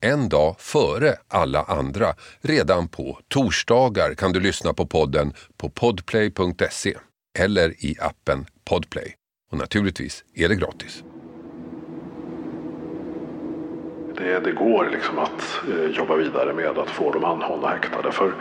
en dag före alla andra. Redan på torsdagar kan du lyssna på podden på podplay.se eller i appen Podplay. Och naturligtvis är det gratis. Det, det går liksom att eh, jobba vidare med att få dem anhållna och häktade. För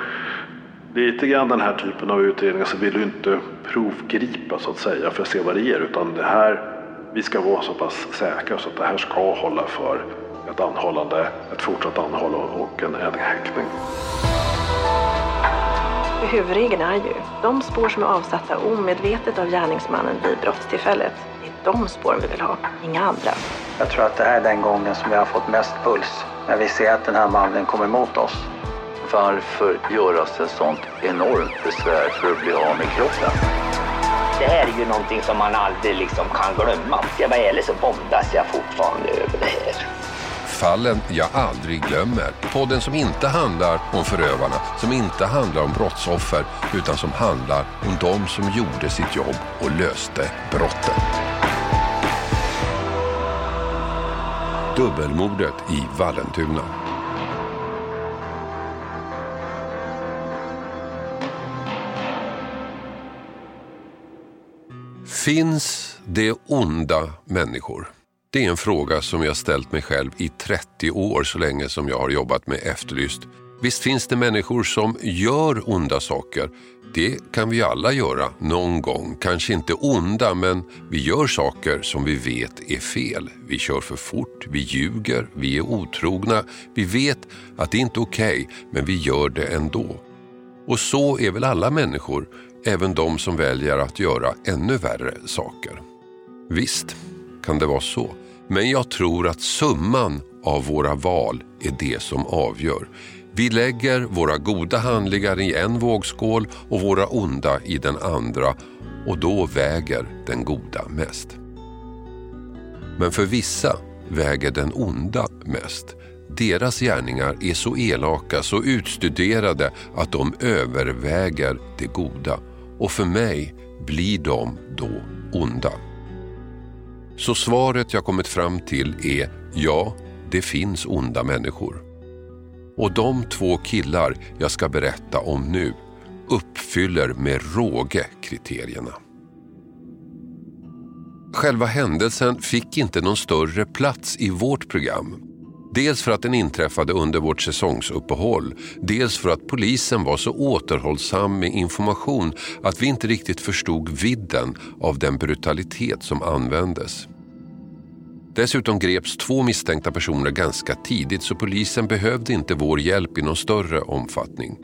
lite grann den här typen av utredningar så vill du inte provgripa så att säga för att se vad det ger. Utan det här, vi ska vara så pass säkra så att det här ska hålla för ett anhållande, ett fortsatt anhållande och en, en häktning. Huvudregeln är ju, de spår som är avsatta omedvetet av gärningsmannen vid brottstillfället, det är de spåren vi vill ha, inga andra. Jag tror att det här är den gången som vi har fått mest puls. När vi ser att den här mannen kommer emot oss. Varför göras ett sånt enormt besvär för att bli av med kroppen? Det här är ju någonting som man aldrig liksom kan glömma. Jag vara ärlig så våndas jag fortfarande över det här. Fallen jag aldrig glömmer. Podden som inte handlar om förövarna, som inte handlar om brottsoffer, utan som handlar om de som gjorde sitt jobb och löste brotten. Dubbelmordet i Vallentuna. Finns det onda människor? Det är en fråga som jag ställt mig själv i 30 år så länge som jag har jobbat med Efterlyst. Visst finns det människor som gör onda saker. Det kan vi alla göra någon gång. Kanske inte onda, men vi gör saker som vi vet är fel. Vi kör för fort, vi ljuger, vi är otrogna. Vi vet att det inte är okej, okay, men vi gör det ändå. Och så är väl alla människor, även de som väljer att göra ännu värre saker. Visst kan det vara så. Men jag tror att summan av våra val är det som avgör. Vi lägger våra goda handlingar i en vågskål och våra onda i den andra och då väger den goda mest. Men för vissa väger den onda mest. Deras gärningar är så elaka, så utstuderade att de överväger det goda. Och för mig blir de då onda. Så svaret jag kommit fram till är ja, det finns onda människor. Och de två killar jag ska berätta om nu uppfyller med råge kriterierna. Själva händelsen fick inte någon större plats i vårt program. Dels för att den inträffade under vårt säsongsuppehåll, dels för att polisen var så återhållsam med information att vi inte riktigt förstod vidden av den brutalitet som användes. Dessutom greps två misstänkta personer ganska tidigt så polisen behövde inte vår hjälp i någon större omfattning.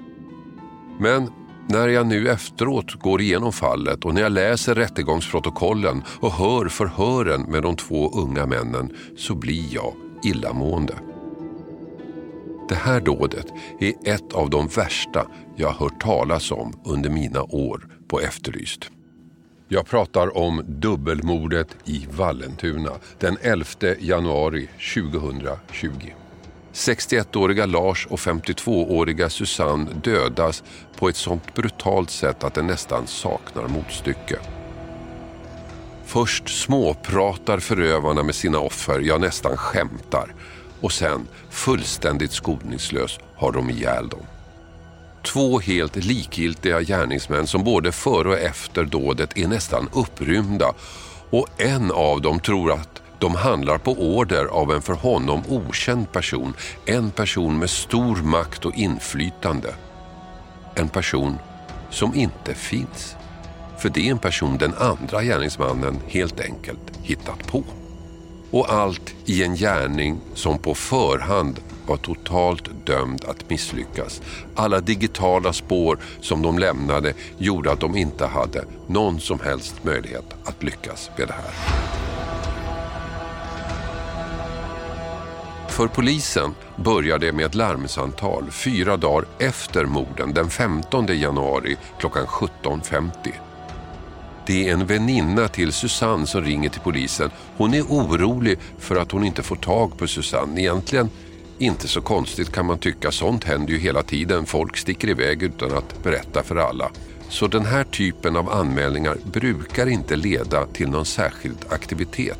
Men när jag nu efteråt går igenom fallet och när jag läser rättegångsprotokollen och hör förhören med de två unga männen så blir jag illamående. Det här dådet är ett av de värsta jag hört talas om under mina år på Efterlyst. Jag pratar om dubbelmordet i Vallentuna den 11 januari 2020. 61-åriga Lars och 52-åriga Susanne dödas på ett sånt brutalt sätt att det nästan saknar motstycke. Först småpratar förövarna med sina offer, ja nästan skämtar. Och sen, fullständigt skoningslös, har de ihjäl dem. Två helt likgiltiga gärningsmän som både före och efter dådet är nästan upprymda och en av dem tror att de handlar på order av en för honom okänd person. En person med stor makt och inflytande. En person som inte finns. För det är en person den andra gärningsmannen helt enkelt hittat på. Och allt i en gärning som på förhand var totalt dömd att misslyckas. Alla digitala spår som de lämnade gjorde att de inte hade någon som helst möjlighet att lyckas med det här. För polisen börjar det med ett larmsamtal fyra dagar efter morden den 15 januari klockan 17.50. Det är en väninna till Susanne som ringer till polisen. Hon är orolig för att hon inte får tag på Susanne. Egentligen inte så konstigt kan man tycka. Sånt händer ju hela tiden. Folk sticker iväg utan att berätta för alla. Så den här typen av anmälningar brukar inte leda till någon särskild aktivitet.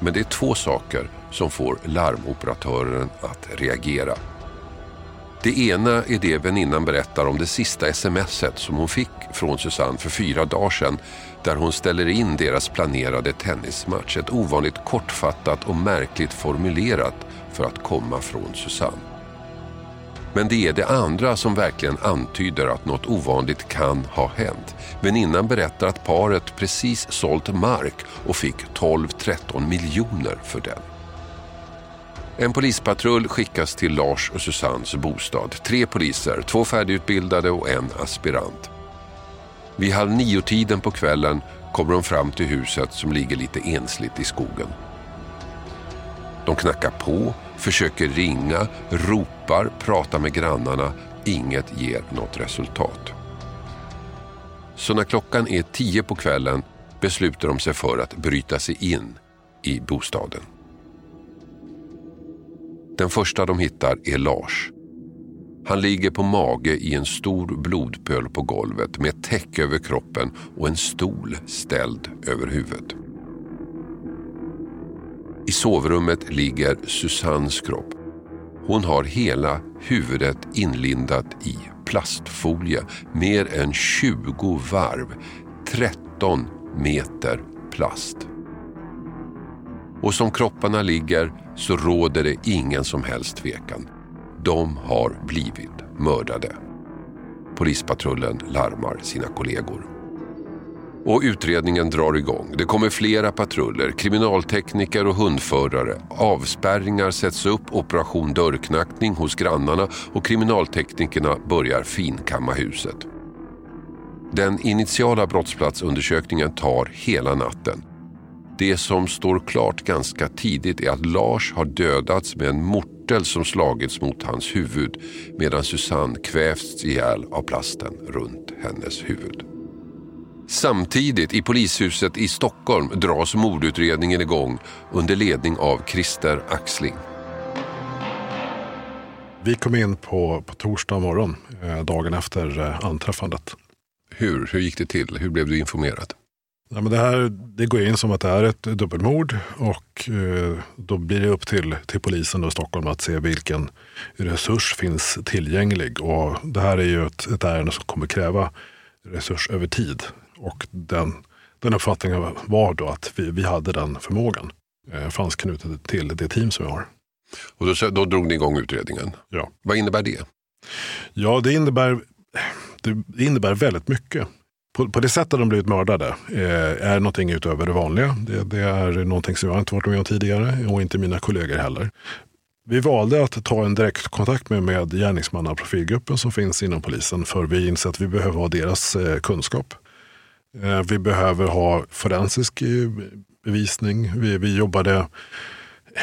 Men det är två saker som får larmoperatören att reagera. Det ena är det väninnan berättar om det sista smset som hon fick från Susanne för fyra dagar sedan där hon ställer in deras planerade tennismatch. Ett ovanligt kortfattat och märkligt formulerat för att komma från Susanne. Men det är det andra som verkligen antyder att något ovanligt kan ha hänt. Väninnan berättar att paret precis sålt mark och fick 12-13 miljoner för den. En polispatrull skickas till Lars och Susannes bostad. Tre poliser, två färdigutbildade och en aspirant. Vid halv nio-tiden på kvällen kommer de fram till huset som ligger lite ensligt i skogen. De knackar på, försöker ringa, ropar, pratar med grannarna. Inget ger något resultat. Så när klockan är tio på kvällen beslutar de sig för att bryta sig in i bostaden. Den första de hittar är Lars. Han ligger på mage i en stor blodpöl på golvet med ett täcke över kroppen och en stol ställd över huvudet. I sovrummet ligger Susannes kropp. Hon har hela huvudet inlindat i plastfolie. Mer än 20 varv. 13 meter plast. Och som kropparna ligger så råder det ingen som helst tvekan. De har blivit mördade. Polispatrullen larmar sina kollegor. Och utredningen drar igång. Det kommer flera patruller, kriminaltekniker och hundförare. Avspärringar sätts upp, operation dörrknackning hos grannarna och kriminalteknikerna börjar finkamma huset. Den initiala brottsplatsundersökningen tar hela natten. Det som står klart ganska tidigt är att Lars har dödats med en mortel som slagits mot hans huvud medan Susanne kvävts ihjäl av plasten runt hennes huvud. Samtidigt i polishuset i Stockholm dras mordutredningen igång under ledning av Christer Axling. Vi kom in på, på torsdag morgon, eh, dagen efter eh, anträffandet. Hur? Hur gick det till? Hur blev du informerad? Ja, men det, här, det går in som att det är ett dubbelmord och eh, då blir det upp till, till polisen i Stockholm att se vilken resurs finns tillgänglig. Och det här är ju ett, ett ärende som kommer kräva resurs över tid. Och den, den uppfattningen var då att vi, vi hade den förmågan. Eh, fanns knutet till det team som vi har. Och då, då drog ni igång utredningen? Ja. Vad innebär det? Ja, det innebär, det innebär väldigt mycket. På, på det sättet de blivit mördade eh, är någonting utöver det vanliga. Det, det, är någonting som jag inte varit med om tidigare och inte mina kollegor heller. Vi valde att ta en direktkontakt med, med gärningsmannaprofilgruppen som finns inom polisen för vi inser att vi behöver ha deras eh, kunskap. Eh, vi behöver ha forensisk eh, bevisning. Vi, vi jobbade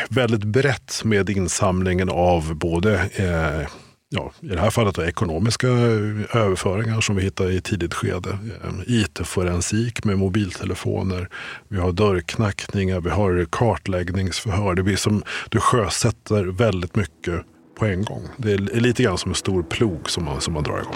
väldigt brett med insamlingen av både eh, ja, i det här fallet då, ekonomiska eh, överföringar som vi hittar i tidigt skede. Eh, IT-forensik med mobiltelefoner. Vi har dörrknackningar, vi har kartläggningsförhör. Det blir som du sjösätter väldigt mycket på en gång. Det är lite grann som en stor plog som man, som man drar igång.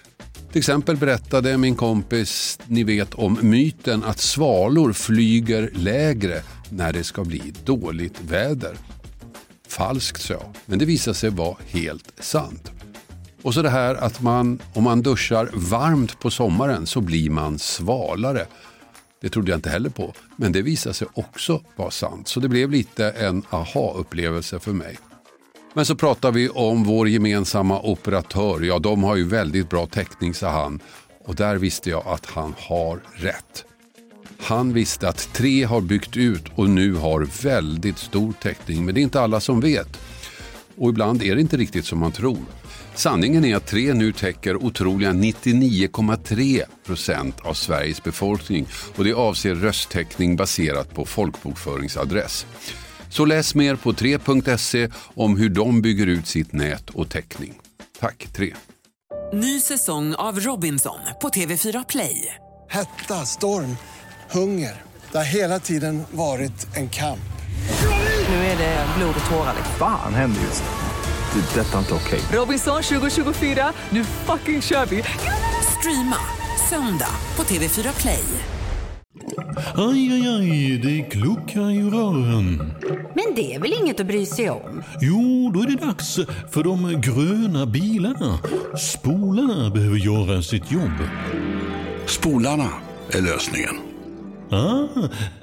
Till exempel berättade min kompis, ni vet om myten att svalor flyger lägre när det ska bli dåligt väder. Falskt sa jag, men det visade sig vara helt sant. Och så det här att man, om man duschar varmt på sommaren så blir man svalare. Det trodde jag inte heller på, men det visade sig också vara sant. Så det blev lite en aha-upplevelse för mig. Men så pratar vi om vår gemensamma operatör. Ja, de har ju väldigt bra täckning, sa han. Och där visste jag att han har rätt. Han visste att tre har byggt ut och nu har väldigt stor täckning. Men det är inte alla som vet. Och ibland är det inte riktigt som man tror. Sanningen är att tre nu täcker otroliga 99,3 procent av Sveriges befolkning och det avser rösttäckning baserat på folkbokföringsadress. Så läs mer på 3.se om hur de bygger ut sitt nät och täckning. Tack 3. Ny säsong av Robinson på TV4 Play. Hetta, storm, hunger. Det har hela tiden varit en kamp. Nu är det blod och tårar. Fan händer just det. Det är detta inte okej. Robinson 2024, nu fucking kör vi! Streama söndag på TV4 Play. Aj, aj, aj, det kluckar i rören. Men det är väl inget att bry sig om? Jo, då är det dags för de gröna bilarna. Spolarna behöver göra sitt jobb. Spolarna är lösningen. Ah,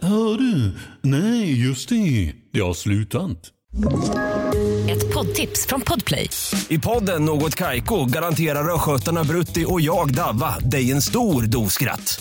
hör du? Nej, just det. Det har slutat. Ett poddtips från Podplay. I podden Något Kaiko garanterar östgötarna Brutti och jag, Davva, dig en stor dos skratt.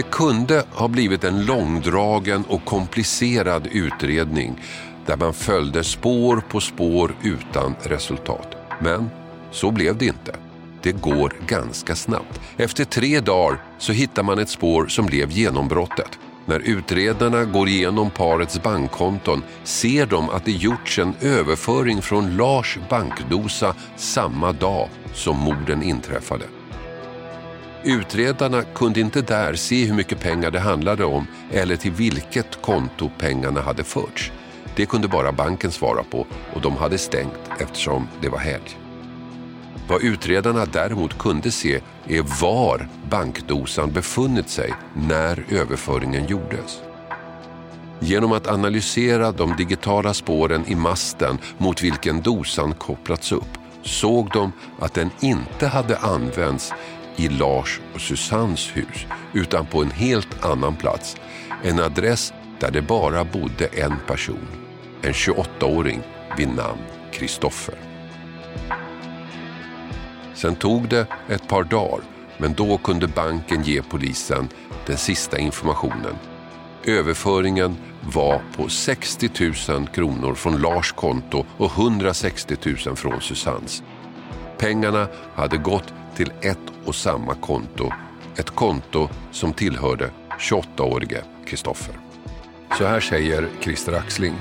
Det kunde ha blivit en långdragen och komplicerad utredning där man följde spår på spår utan resultat. Men så blev det inte. Det går ganska snabbt. Efter tre dagar så hittar man ett spår som blev genombrottet. När utredarna går igenom parets bankkonton ser de att det gjorts en överföring från Lars bankdosa samma dag som morden inträffade. Utredarna kunde inte där se hur mycket pengar det handlade om eller till vilket konto pengarna hade förts. Det kunde bara banken svara på och de hade stängt eftersom det var helg. Vad utredarna däremot kunde se är var bankdosan befunnit sig när överföringen gjordes. Genom att analysera de digitala spåren i masten mot vilken dosan kopplats upp såg de att den inte hade använts i Lars och Susannes hus utan på en helt annan plats. En adress där det bara bodde en person. en 28-åring vid namn Kristoffer. Sen tog det ett par dagar, men då kunde banken ge polisen den sista informationen. Överföringen var på 60 000 kronor från Lars konto och 160 000 från Susannes. Pengarna hade gått till ett och samma konto. Ett konto som tillhörde 28-årige Kristoffer. Så här säger Christer Axling.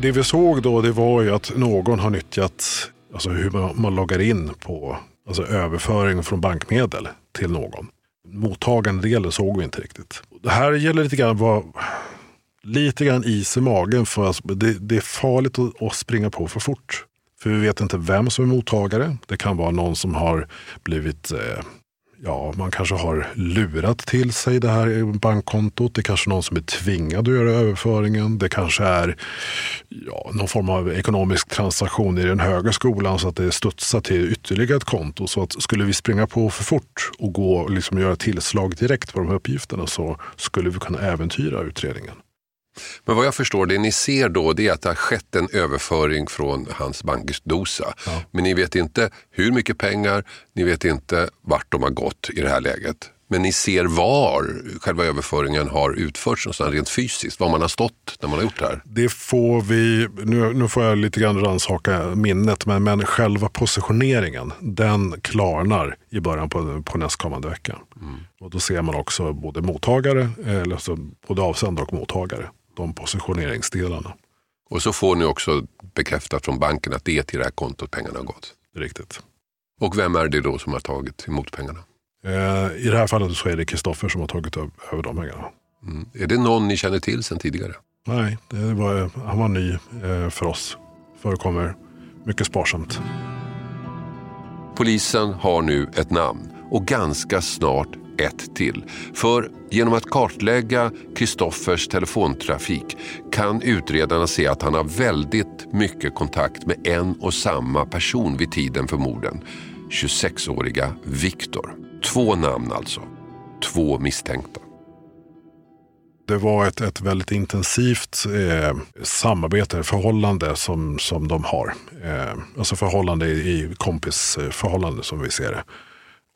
Det vi såg då det var ju att någon har nyttjat alltså hur man, man loggar in på alltså överföring från bankmedel till någon. Mottagande delen såg vi inte riktigt. Det här gäller lite grann vad lite grann is i magen. För alltså, det, det är farligt att, att springa på för fort. För vi vet inte vem som är mottagare. Det kan vara någon som har blivit eh, Ja, man kanske har lurat till sig det här bankkontot. Det är kanske någon som är tvingad att göra överföringen. Det kanske är ja, någon form av ekonomisk transaktion i den höga skolan så att det studsar till ytterligare ett konto. Så att skulle vi springa på för fort och gå och liksom göra tillslag direkt på de här uppgifterna så skulle vi kunna äventyra utredningen. Men vad jag förstår, det ni ser då det är att det har skett en överföring från hans bankdosa. Ja. Men ni vet inte hur mycket pengar, ni vet inte vart de har gått i det här läget. Men ni ser var själva överföringen har utförts någonstans rent fysiskt, var man har stått när man har gjort det här. Det får vi, nu, nu får jag lite grann rannsaka minnet, men, men själva positioneringen, den klarnar i början på, på nästkommande vecka. Mm. Och då ser man också både mottagare, eller alltså både avsändare och mottagare de positioneringsdelarna. Och så får ni också bekräftat från banken att det är till det här kontot pengarna har gått. Riktigt. Och vem är det då som har tagit emot pengarna? Eh, I det här fallet så är det Kristoffer som har tagit över de pengarna. Mm. Är det någon ni känner till sedan tidigare? Nej, det var, han var ny eh, för oss. Förekommer mycket sparsamt. Polisen har nu ett namn och ganska snart ett till. För genom att kartlägga Kristoffers telefontrafik kan utredarna se att han har väldigt mycket kontakt med en och samma person vid tiden för morden. 26-åriga Viktor. Två namn alltså. Två misstänkta. Det var ett, ett väldigt intensivt eh, samarbete, förhållande som, som de har. Eh, alltså förhållande i, i kompisförhållande som vi ser det.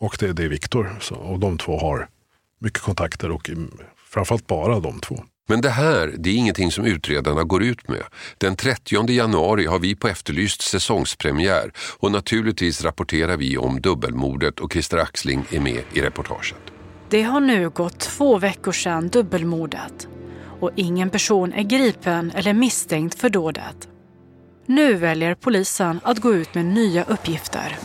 Och det, det är Viktor. Och de två har mycket kontakter och framförallt bara de två. Men det här, det är ingenting som utredarna går ut med. Den 30 januari har vi på Efterlyst säsongspremiär och naturligtvis rapporterar vi om dubbelmordet och Christer Axling är med i reportaget. Det har nu gått två veckor sedan dubbelmordet och ingen person är gripen eller misstänkt för dådet. Nu väljer polisen att gå ut med nya uppgifter.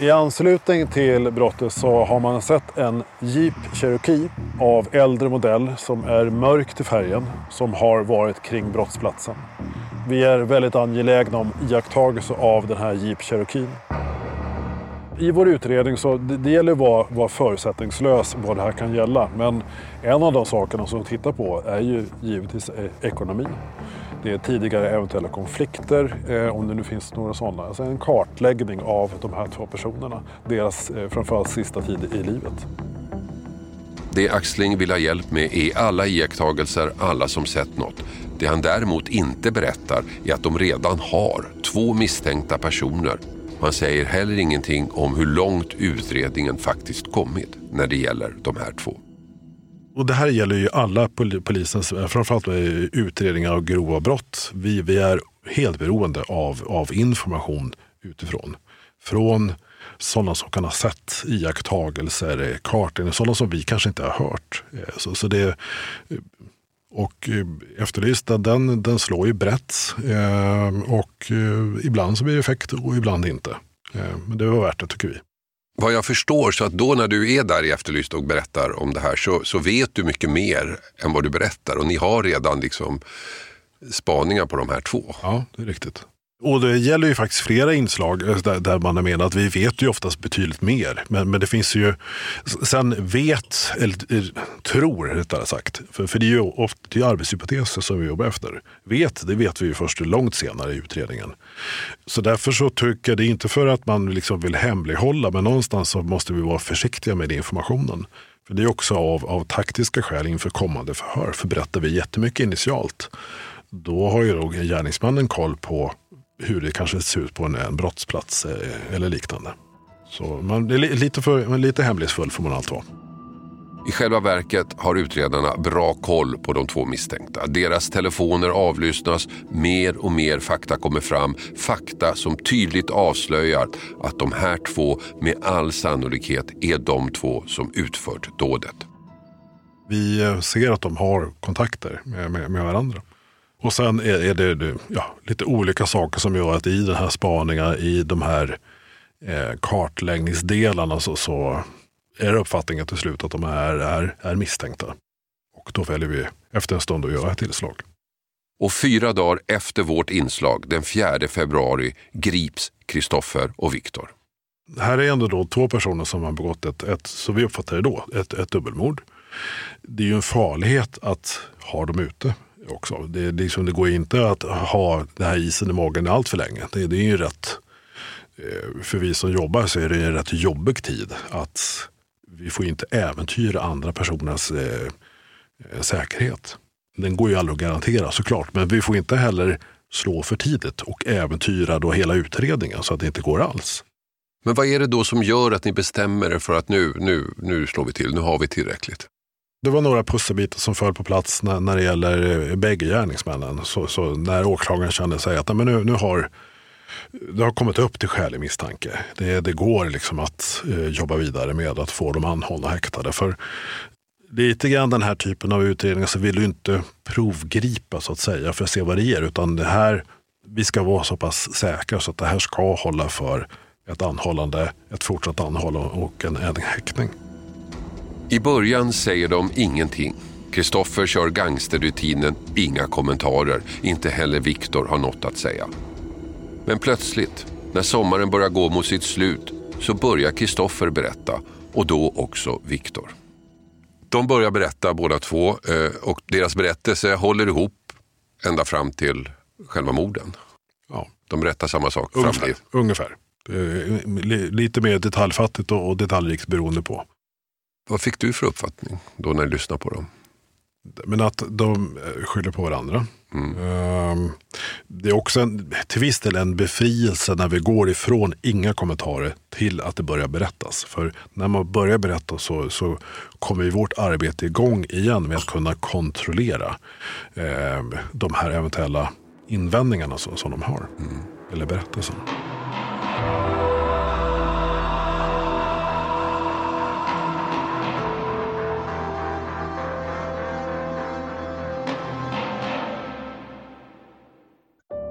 I anslutning till brottet så har man sett en Jeep Cherokee av äldre modell som är mörk till färgen som har varit kring brottsplatsen. Vi är väldigt angelägna om iakttagelse av den här Jeep Cherokee. I vår utredning så det, det gäller att vara, vara förutsättningslös vad det här kan gälla. Men en av de sakerna som vi tittar på är ju givetvis e- ekonomi. Det är tidigare eventuella konflikter, eh, om det nu finns några sådana. Alltså en kartläggning av de här två personerna, deras eh, framförallt sista tid i livet. Det Axling vill ha hjälp med är alla iakttagelser, alla som sett något. Det han däremot inte berättar är att de redan har två misstänkta personer. Han säger heller ingenting om hur långt utredningen faktiskt kommit när det gäller de här två. Och det här gäller ju alla polisens, eh, framförallt eh, utredningar av grova brott. Vi, vi är helt beroende av, av information utifrån. Från sådana som kan ha sett iakttagelser, eh, kartor, sådana som vi kanske inte har hört. Så, så det, och Efterlyst, den, den slår ju brett. Och ibland så blir det effekt och ibland inte. Men det var värt det tycker vi. Vad jag förstår, så att då när du är där i Efterlyst och berättar om det här så, så vet du mycket mer än vad du berättar och ni har redan liksom spaningar på de här två. Ja, det är riktigt. Och det gäller ju faktiskt flera inslag eh, där, där man menar att vi vet ju oftast betydligt mer. Men, men det finns ju, sen vet, eller eh, tror rättare sagt, för, för det är ju ofta, det är arbetshypoteser som vi jobbar efter. Vet, det vet vi ju först långt senare i utredningen. Så därför så tycker jag det är inte för att man liksom vill hemlighålla, men någonstans så måste vi vara försiktiga med informationen. För Det är också av, av taktiska skäl inför kommande förhör, för berättar vi jättemycket initialt då har ju då gärningsmannen koll på hur det kanske ser ut på en, en brottsplats eh, eller liknande. Så man är lite, för, lite hemlighetsfull får man allt vara. I själva verket har utredarna bra koll på de två misstänkta. Deras telefoner avlyssnas, mer och mer fakta kommer fram. Fakta som tydligt avslöjar att de här två med all sannolikhet är de två som utfört dådet. Vi eh, ser att de har kontakter med, med, med varandra. Och sen är, det ja, lite olika saker som gör att i den här spaningen, i de här eh, kartläggningsdelarna så, så är uppfattningen till slut att de är, är, är misstänkta. Och då väljer vi efter en stund att göra ett tillslag. Och fyra dagar efter vårt inslag, den 4 februari, grips Kristoffer och Viktor. Här är ändå då två personer som har begått ett, ett så vi uppfattar det då, ett, ett dubbelmord. Det är ju en farlighet att ha dem ute också. Det, liksom, det går inte att ha den här isen i magen allt för länge. Det, det är ju rätt, eh, för vi som jobbar så är det en rätt jobbig tid att vi får inte äventyra andra personers eh, eh, säkerhet. Den går ju aldrig att garantera såklart, men vi får inte heller slå för tidigt och äventyra då hela utredningen så att det inte går alls. Men vad är det då som gör att ni bestämmer er för att nu, nu, nu slår vi till, nu har vi tillräckligt? Det var några pusselbitar som föll på plats när, när det gäller eh, bägge gärningsmännen. Så, så när åklagaren kände sig att men nu, nu har det har kommit upp till skälig misstanke. Det, det går liksom att eh, jobba vidare med att få dem anhållna häktade. För lite grann den här typen av utredningar så vill du inte provgripa så att säga för att se vad det ger. Utan det här, vi ska vara så pass säkra så att det här ska hålla för ett anhållande, ett fortsatt anhållande och en, en häktning. I början säger de ingenting. Kristoffer kör gangsterrutinen, inga kommentarer. Inte heller Viktor har något att säga. Men plötsligt, när sommaren börjar gå mot sitt slut, så börjar Kristoffer berätta och då också Viktor. De börjar berätta båda två eh, och deras berättelse håller ihop ända fram till själva morden. Ja. De berättar samma sak. Ungefär. Ungefär. Lite mer detaljfattigt och detaljrikt beroende på. Vad fick du för uppfattning då när du lyssnade på dem? Men att de eh, skyller på varandra. Mm. Ehm, det är också en, till viss del en befrielse när vi går ifrån inga kommentarer till att det börjar berättas. För när man börjar berätta så, så kommer vårt arbete igång igen med att kunna kontrollera eh, de här eventuella invändningarna som, som de har. Mm. Eller berättelsen.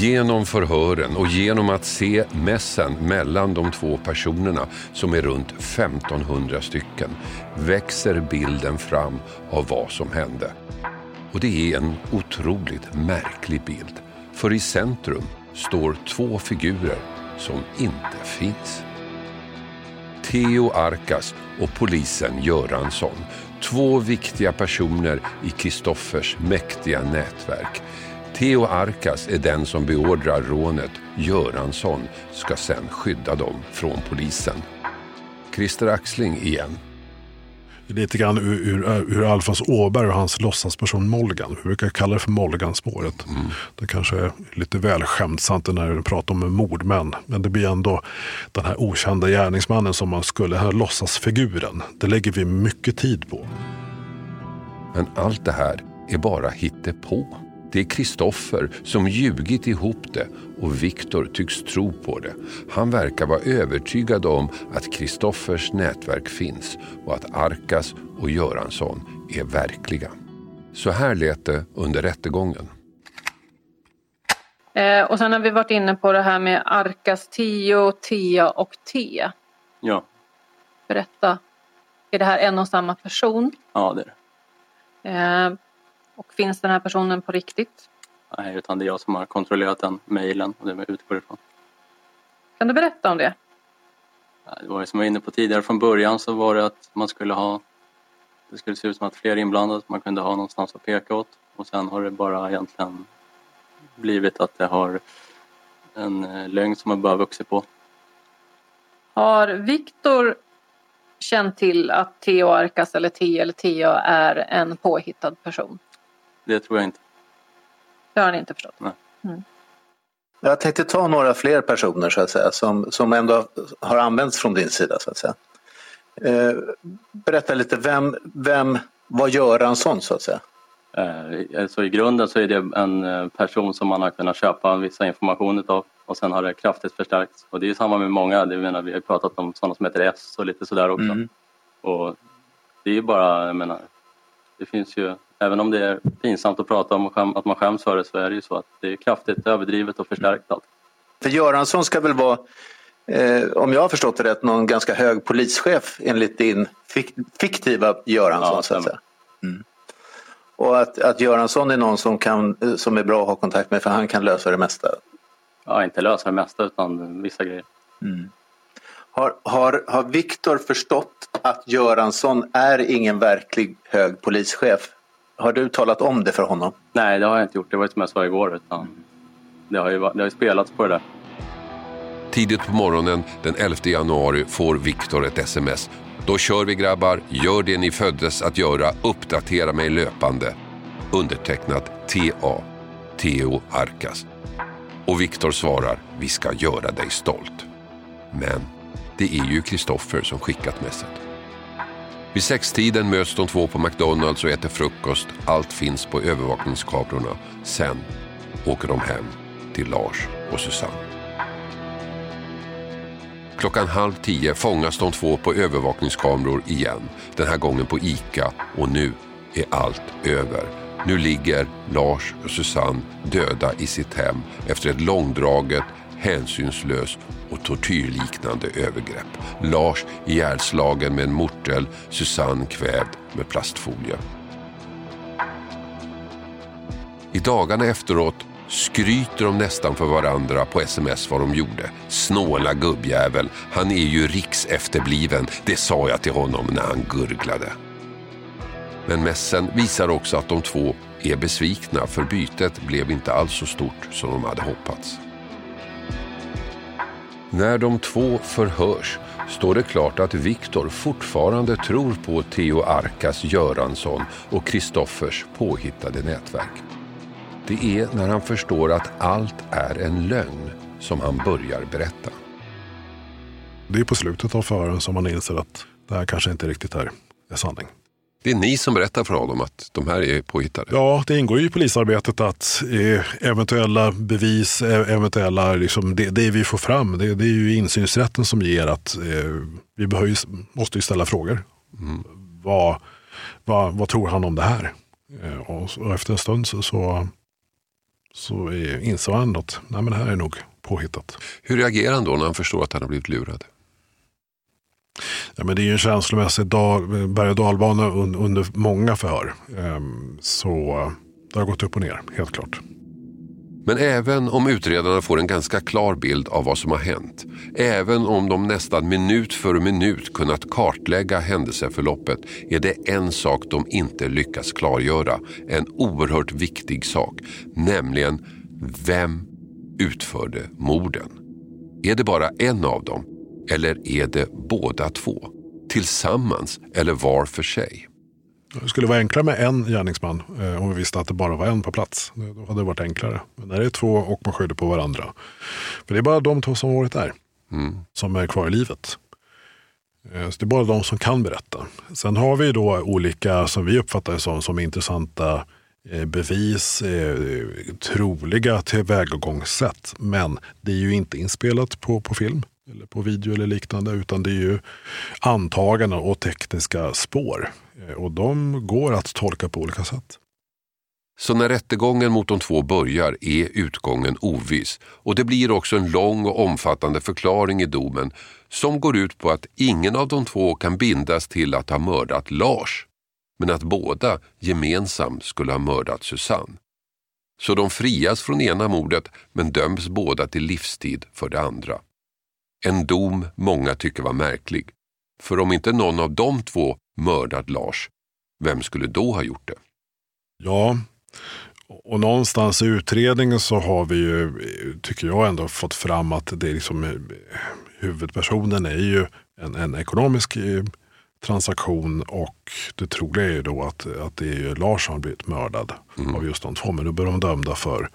Genom förhören och genom att se mässen mellan de två personerna som är runt 1500 stycken växer bilden fram av vad som hände. Och det är en otroligt märklig bild. För i centrum står två figurer som inte finns. Theo Arkas och polisen Göransson. Två viktiga personer i Kristoffers mäktiga nätverk. Theo Arkas är den som beordrar rånet. Göransson ska sen skydda dem från polisen. Christer Axling igen. Lite grann ur, ur, ur Alfons Åberg och hans låtsasperson Molgan. Vi brukar kalla det för Molgan-spåret. Mm. Det kanske är lite väl skämtsamt när du pratar om mordmän. Men det blir ändå den här okända gärningsmannen som man skulle, den här låtsasfiguren. Det lägger vi mycket tid på. Men allt det här är bara hittepå. Det är Kristoffer som ljugit ihop det och Viktor tycks tro på det. Han verkar vara övertygad om att Kristoffers nätverk finns och att Arkas och Göransson är verkliga. Så här lät det under rättegången. Eh, och sen har vi varit inne på det här med Arkas Tio, Tia och T. Ja. Berätta. Är det här en och samma person? Ja, det är det. Eh, och finns den här personen på riktigt? Nej, utan det är jag som har kontrollerat den mejlen och det vi utgår ifrån. Kan du berätta om det? Det var som jag var inne på tidigare från början så var det att man skulle ha det skulle se ut som att fler inblandade, man kunde ha någonstans att peka åt och sen har det bara egentligen blivit att det har en eh, lögn som har bara vuxit på. Har Viktor känt till att Theo Arkas eller T eller Tia är en påhittad person? Det tror jag inte. Det har han inte förstått? Nej. Mm. Jag tänkte ta några fler personer så att säga som, som ändå har använts från din sida så att säga. Eh, berätta lite, vem, vem vad gör en sån så att säga? Eh, alltså I grunden så är det en eh, person som man har kunnat köpa vissa information av och sen har det kraftigt förstärkts. Och det är samma med många, det menar, vi har pratat om sådana som heter S och lite sådär också. Mm. Och det är ju bara, jag menar, det finns ju, även om det är pinsamt att prata om att man skäms för det så är det ju så att det är kraftigt överdrivet och förstärkt allt. För Göransson ska väl vara, eh, om jag har förstått det rätt, någon ganska hög polischef enligt din fik fiktiva Göransson ja, så att säga. Mm. Och att, att Göransson är någon som, kan, som är bra att ha kontakt med för han kan lösa det mesta. Ja, inte lösa det mesta utan vissa grejer. Mm. Har, har, har Viktor förstått att Göransson är ingen verklig hög polischef? Har du talat om det för honom? Nej, det har jag inte gjort. Det var som jag sa igår. Utan det, har ju, det har ju spelats på det där. Tidigt på morgonen den 11 januari får Viktor ett sms. Då kör vi grabbar, gör det ni föddes att göra, uppdatera mig löpande. Undertecknat TA, Theo Arkas. Och Viktor svarar, vi ska göra dig stolt. Men det är ju Kristoffer som skickat messet. Vid sextiden möts de två på McDonalds och äter frukost. Allt finns på övervakningskamerorna. Sen åker de hem till Lars och Susanne. Klockan halv tio fångas de två på övervakningskameror igen. Den här gången på ICA och nu är allt över. Nu ligger Lars och Susanne döda i sitt hem efter ett långdraget, hänsynslöst och tortyrliknande övergrepp. Lars ihjälslagen med en mortel, Susanne kvävd med plastfolie. I dagarna efteråt skryter de nästan för varandra på sms vad de gjorde. Snåla gubbjävel, han är ju riksefterbliven, det sa jag till honom när han gurglade. Men mässen visar också att de två är besvikna för bytet blev inte alls så stort som de hade hoppats. När de två förhörs står det klart att Viktor fortfarande tror på Theo Arkas Göransson och Kristoffers påhittade nätverk. Det är när han förstår att allt är en lögn som han börjar berätta. Det är på slutet av förhören som man inser att det här kanske inte riktigt är, är sanning. Det är ni som berättar för honom att de här är påhittade? Ja, det ingår ju i polisarbetet att eh, eventuella bevis, eh, eventuella, liksom, det, det, vi får fram, det, det, är ju insynsrätten som ger att eh, vi behöver, måste ju ställa frågor. Mm. Vad, vad, vad, tror han om det här? Eh, och, och, efter en stund så, så, så insåg han att nej, men det här är nog påhittat. Hur reagerar han då när han förstår att han har blivit lurad? Ja, men det är ju en känslomässig berg och dalbana under många förhör. Ehm, så det har gått upp och ner, helt klart. Men även om utredarna får en ganska klar bild av vad som har hänt, även om de nästan minut för minut kunnat kartlägga händelseförloppet, är det en sak de inte lyckas klargöra. En oerhört viktig sak, nämligen vem utförde morden? Är det bara en av dem eller är det båda två? tillsammans eller var för sig. Det skulle vara enklare med en gärningsman eh, om vi visste att det bara var en på plats. Då hade det varit enklare. Men när det är två och man skyller på varandra. För det är bara de två som har varit där. Mm. Som är kvar i livet. Eh, så det är bara de som kan berätta. Sen har vi då olika, som vi uppfattar som, som intressanta eh, bevis, troliga tillvägagångssätt. Men det är ju inte inspelat på, på film eller på video eller liknande, utan det är ju antaganden och tekniska spår. Eh, och de går att tolka på olika sätt. Så när rättegången mot de två börjar är utgången oviss och det blir också en lång och omfattande förklaring i domen som går ut på att ingen av de två kan bindas till att ha mördat Lars, men att båda gemensamt skulle ha mördat Susanne. Så de frias från ena mordet men döms båda till livstid för det andra. En dom många tycker var märklig. För om inte någon av de två mördat Lars, vem skulle då ha gjort det? Ja, och någonstans i utredningen så har vi ju, tycker jag ändå, fått fram att det är liksom, huvudpersonen är ju en, en ekonomisk eh, transaktion och det troliga är ju då att, att det är Lars som har blivit mördad mm. av just de två. Men nu blir de dömda för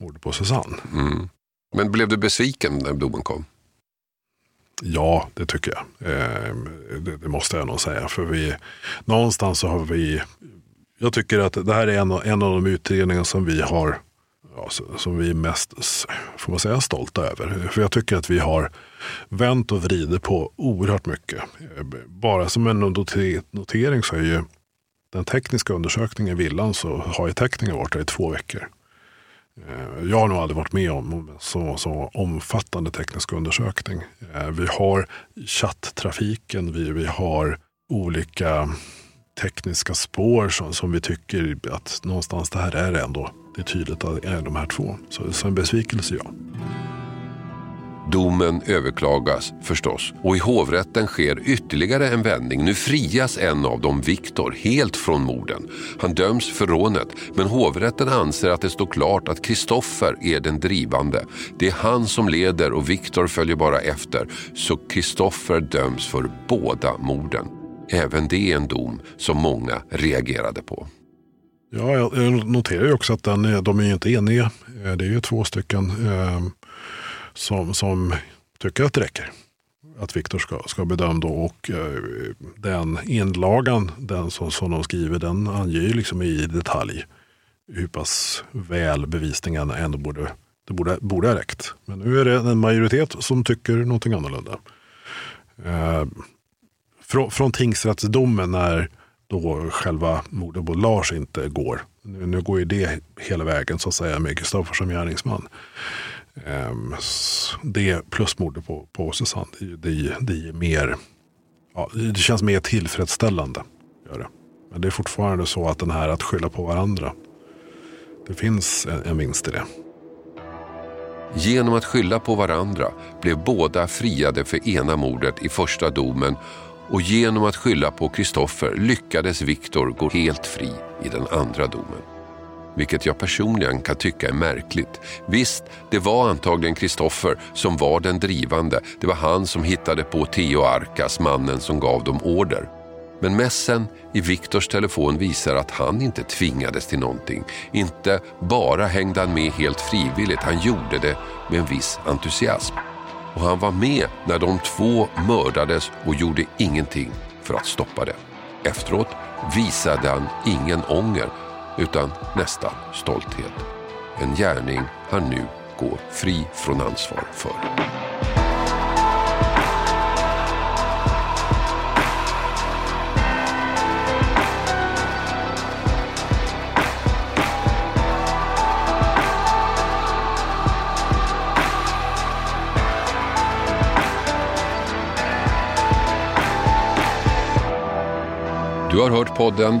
mordet på Susanne. Mm. Men blev du besviken när domen kom? Ja, det tycker jag. Eh, det, det, måste jag nog säga. För vi, någonstans så har vi, jag tycker att det här är en, en av de utredningar som vi har, ja, som vi är mest, får man säga, stolta över. För jag tycker att vi har vänt och vridit på oerhört mycket. Ehm, bara som en notering så är ju den tekniska undersökningen i villan så har ju teckningen varit där i två veckor. Eh, jag har nog aldrig varit med om så, så omfattande teknisk undersökning. Eh, vi har chatttrafiken, vi, vi har olika tekniska spår som, som vi tycker att någonstans det här är ändå. Det är tydligt att det är de här två. Så, så en besvikelse ja. Domen överklagas förstås och i hovrätten sker ytterligare en vändning. Nu frias en av dem, Viktor, helt från morden. Han döms för rånet men hovrätten anser att det står klart att Kristoffer är den drivande. Det är han som leder och Viktor följer bara efter. Så Kristoffer döms för båda morden. Även det är en dom som många reagerade på. Ja, jag noterar ju också att den, de är inte eniga. Eh, det är ju två stycken. Eh, som, som tycker att det räcker. Att Viktor ska, ska bedöma då Och eh, den inlagan, den som, som de skriver, den anger ju liksom i detalj hur pass väl bevisningen ändå borde, det borde, borde ha räckt. Men nu är det en majoritet som tycker någonting annorlunda. Eh, från, från tingsrättsdomen när då själva mordet på Lars inte går. Nu, nu går ju det hela vägen så att säga med Kristoffer som gärningsman. Um, det plus mordet på, på Susanne, det, det, det, är mer, ja, det känns mer tillfredsställande. Gör det. Men det är fortfarande så att den här att skylla på varandra, det finns en, en vinst i det. Genom att skylla på varandra blev båda friade för ena mordet i första domen och genom att skylla på Kristoffer lyckades Viktor gå helt fri i den andra domen vilket jag personligen kan tycka är märkligt. Visst, det var antagligen Kristoffer som var den drivande. Det var han som hittade på Theo Arkas, mannen som gav dem order. Men mässen i Viktors telefon visar att han inte tvingades till någonting. Inte bara hängde han med helt frivilligt, han gjorde det med en viss entusiasm. Och han var med när de två mördades och gjorde ingenting för att stoppa det. Efteråt visade han ingen ånger utan nästan stolthet. En gärning han nu går fri från ansvar för. Du har hört podden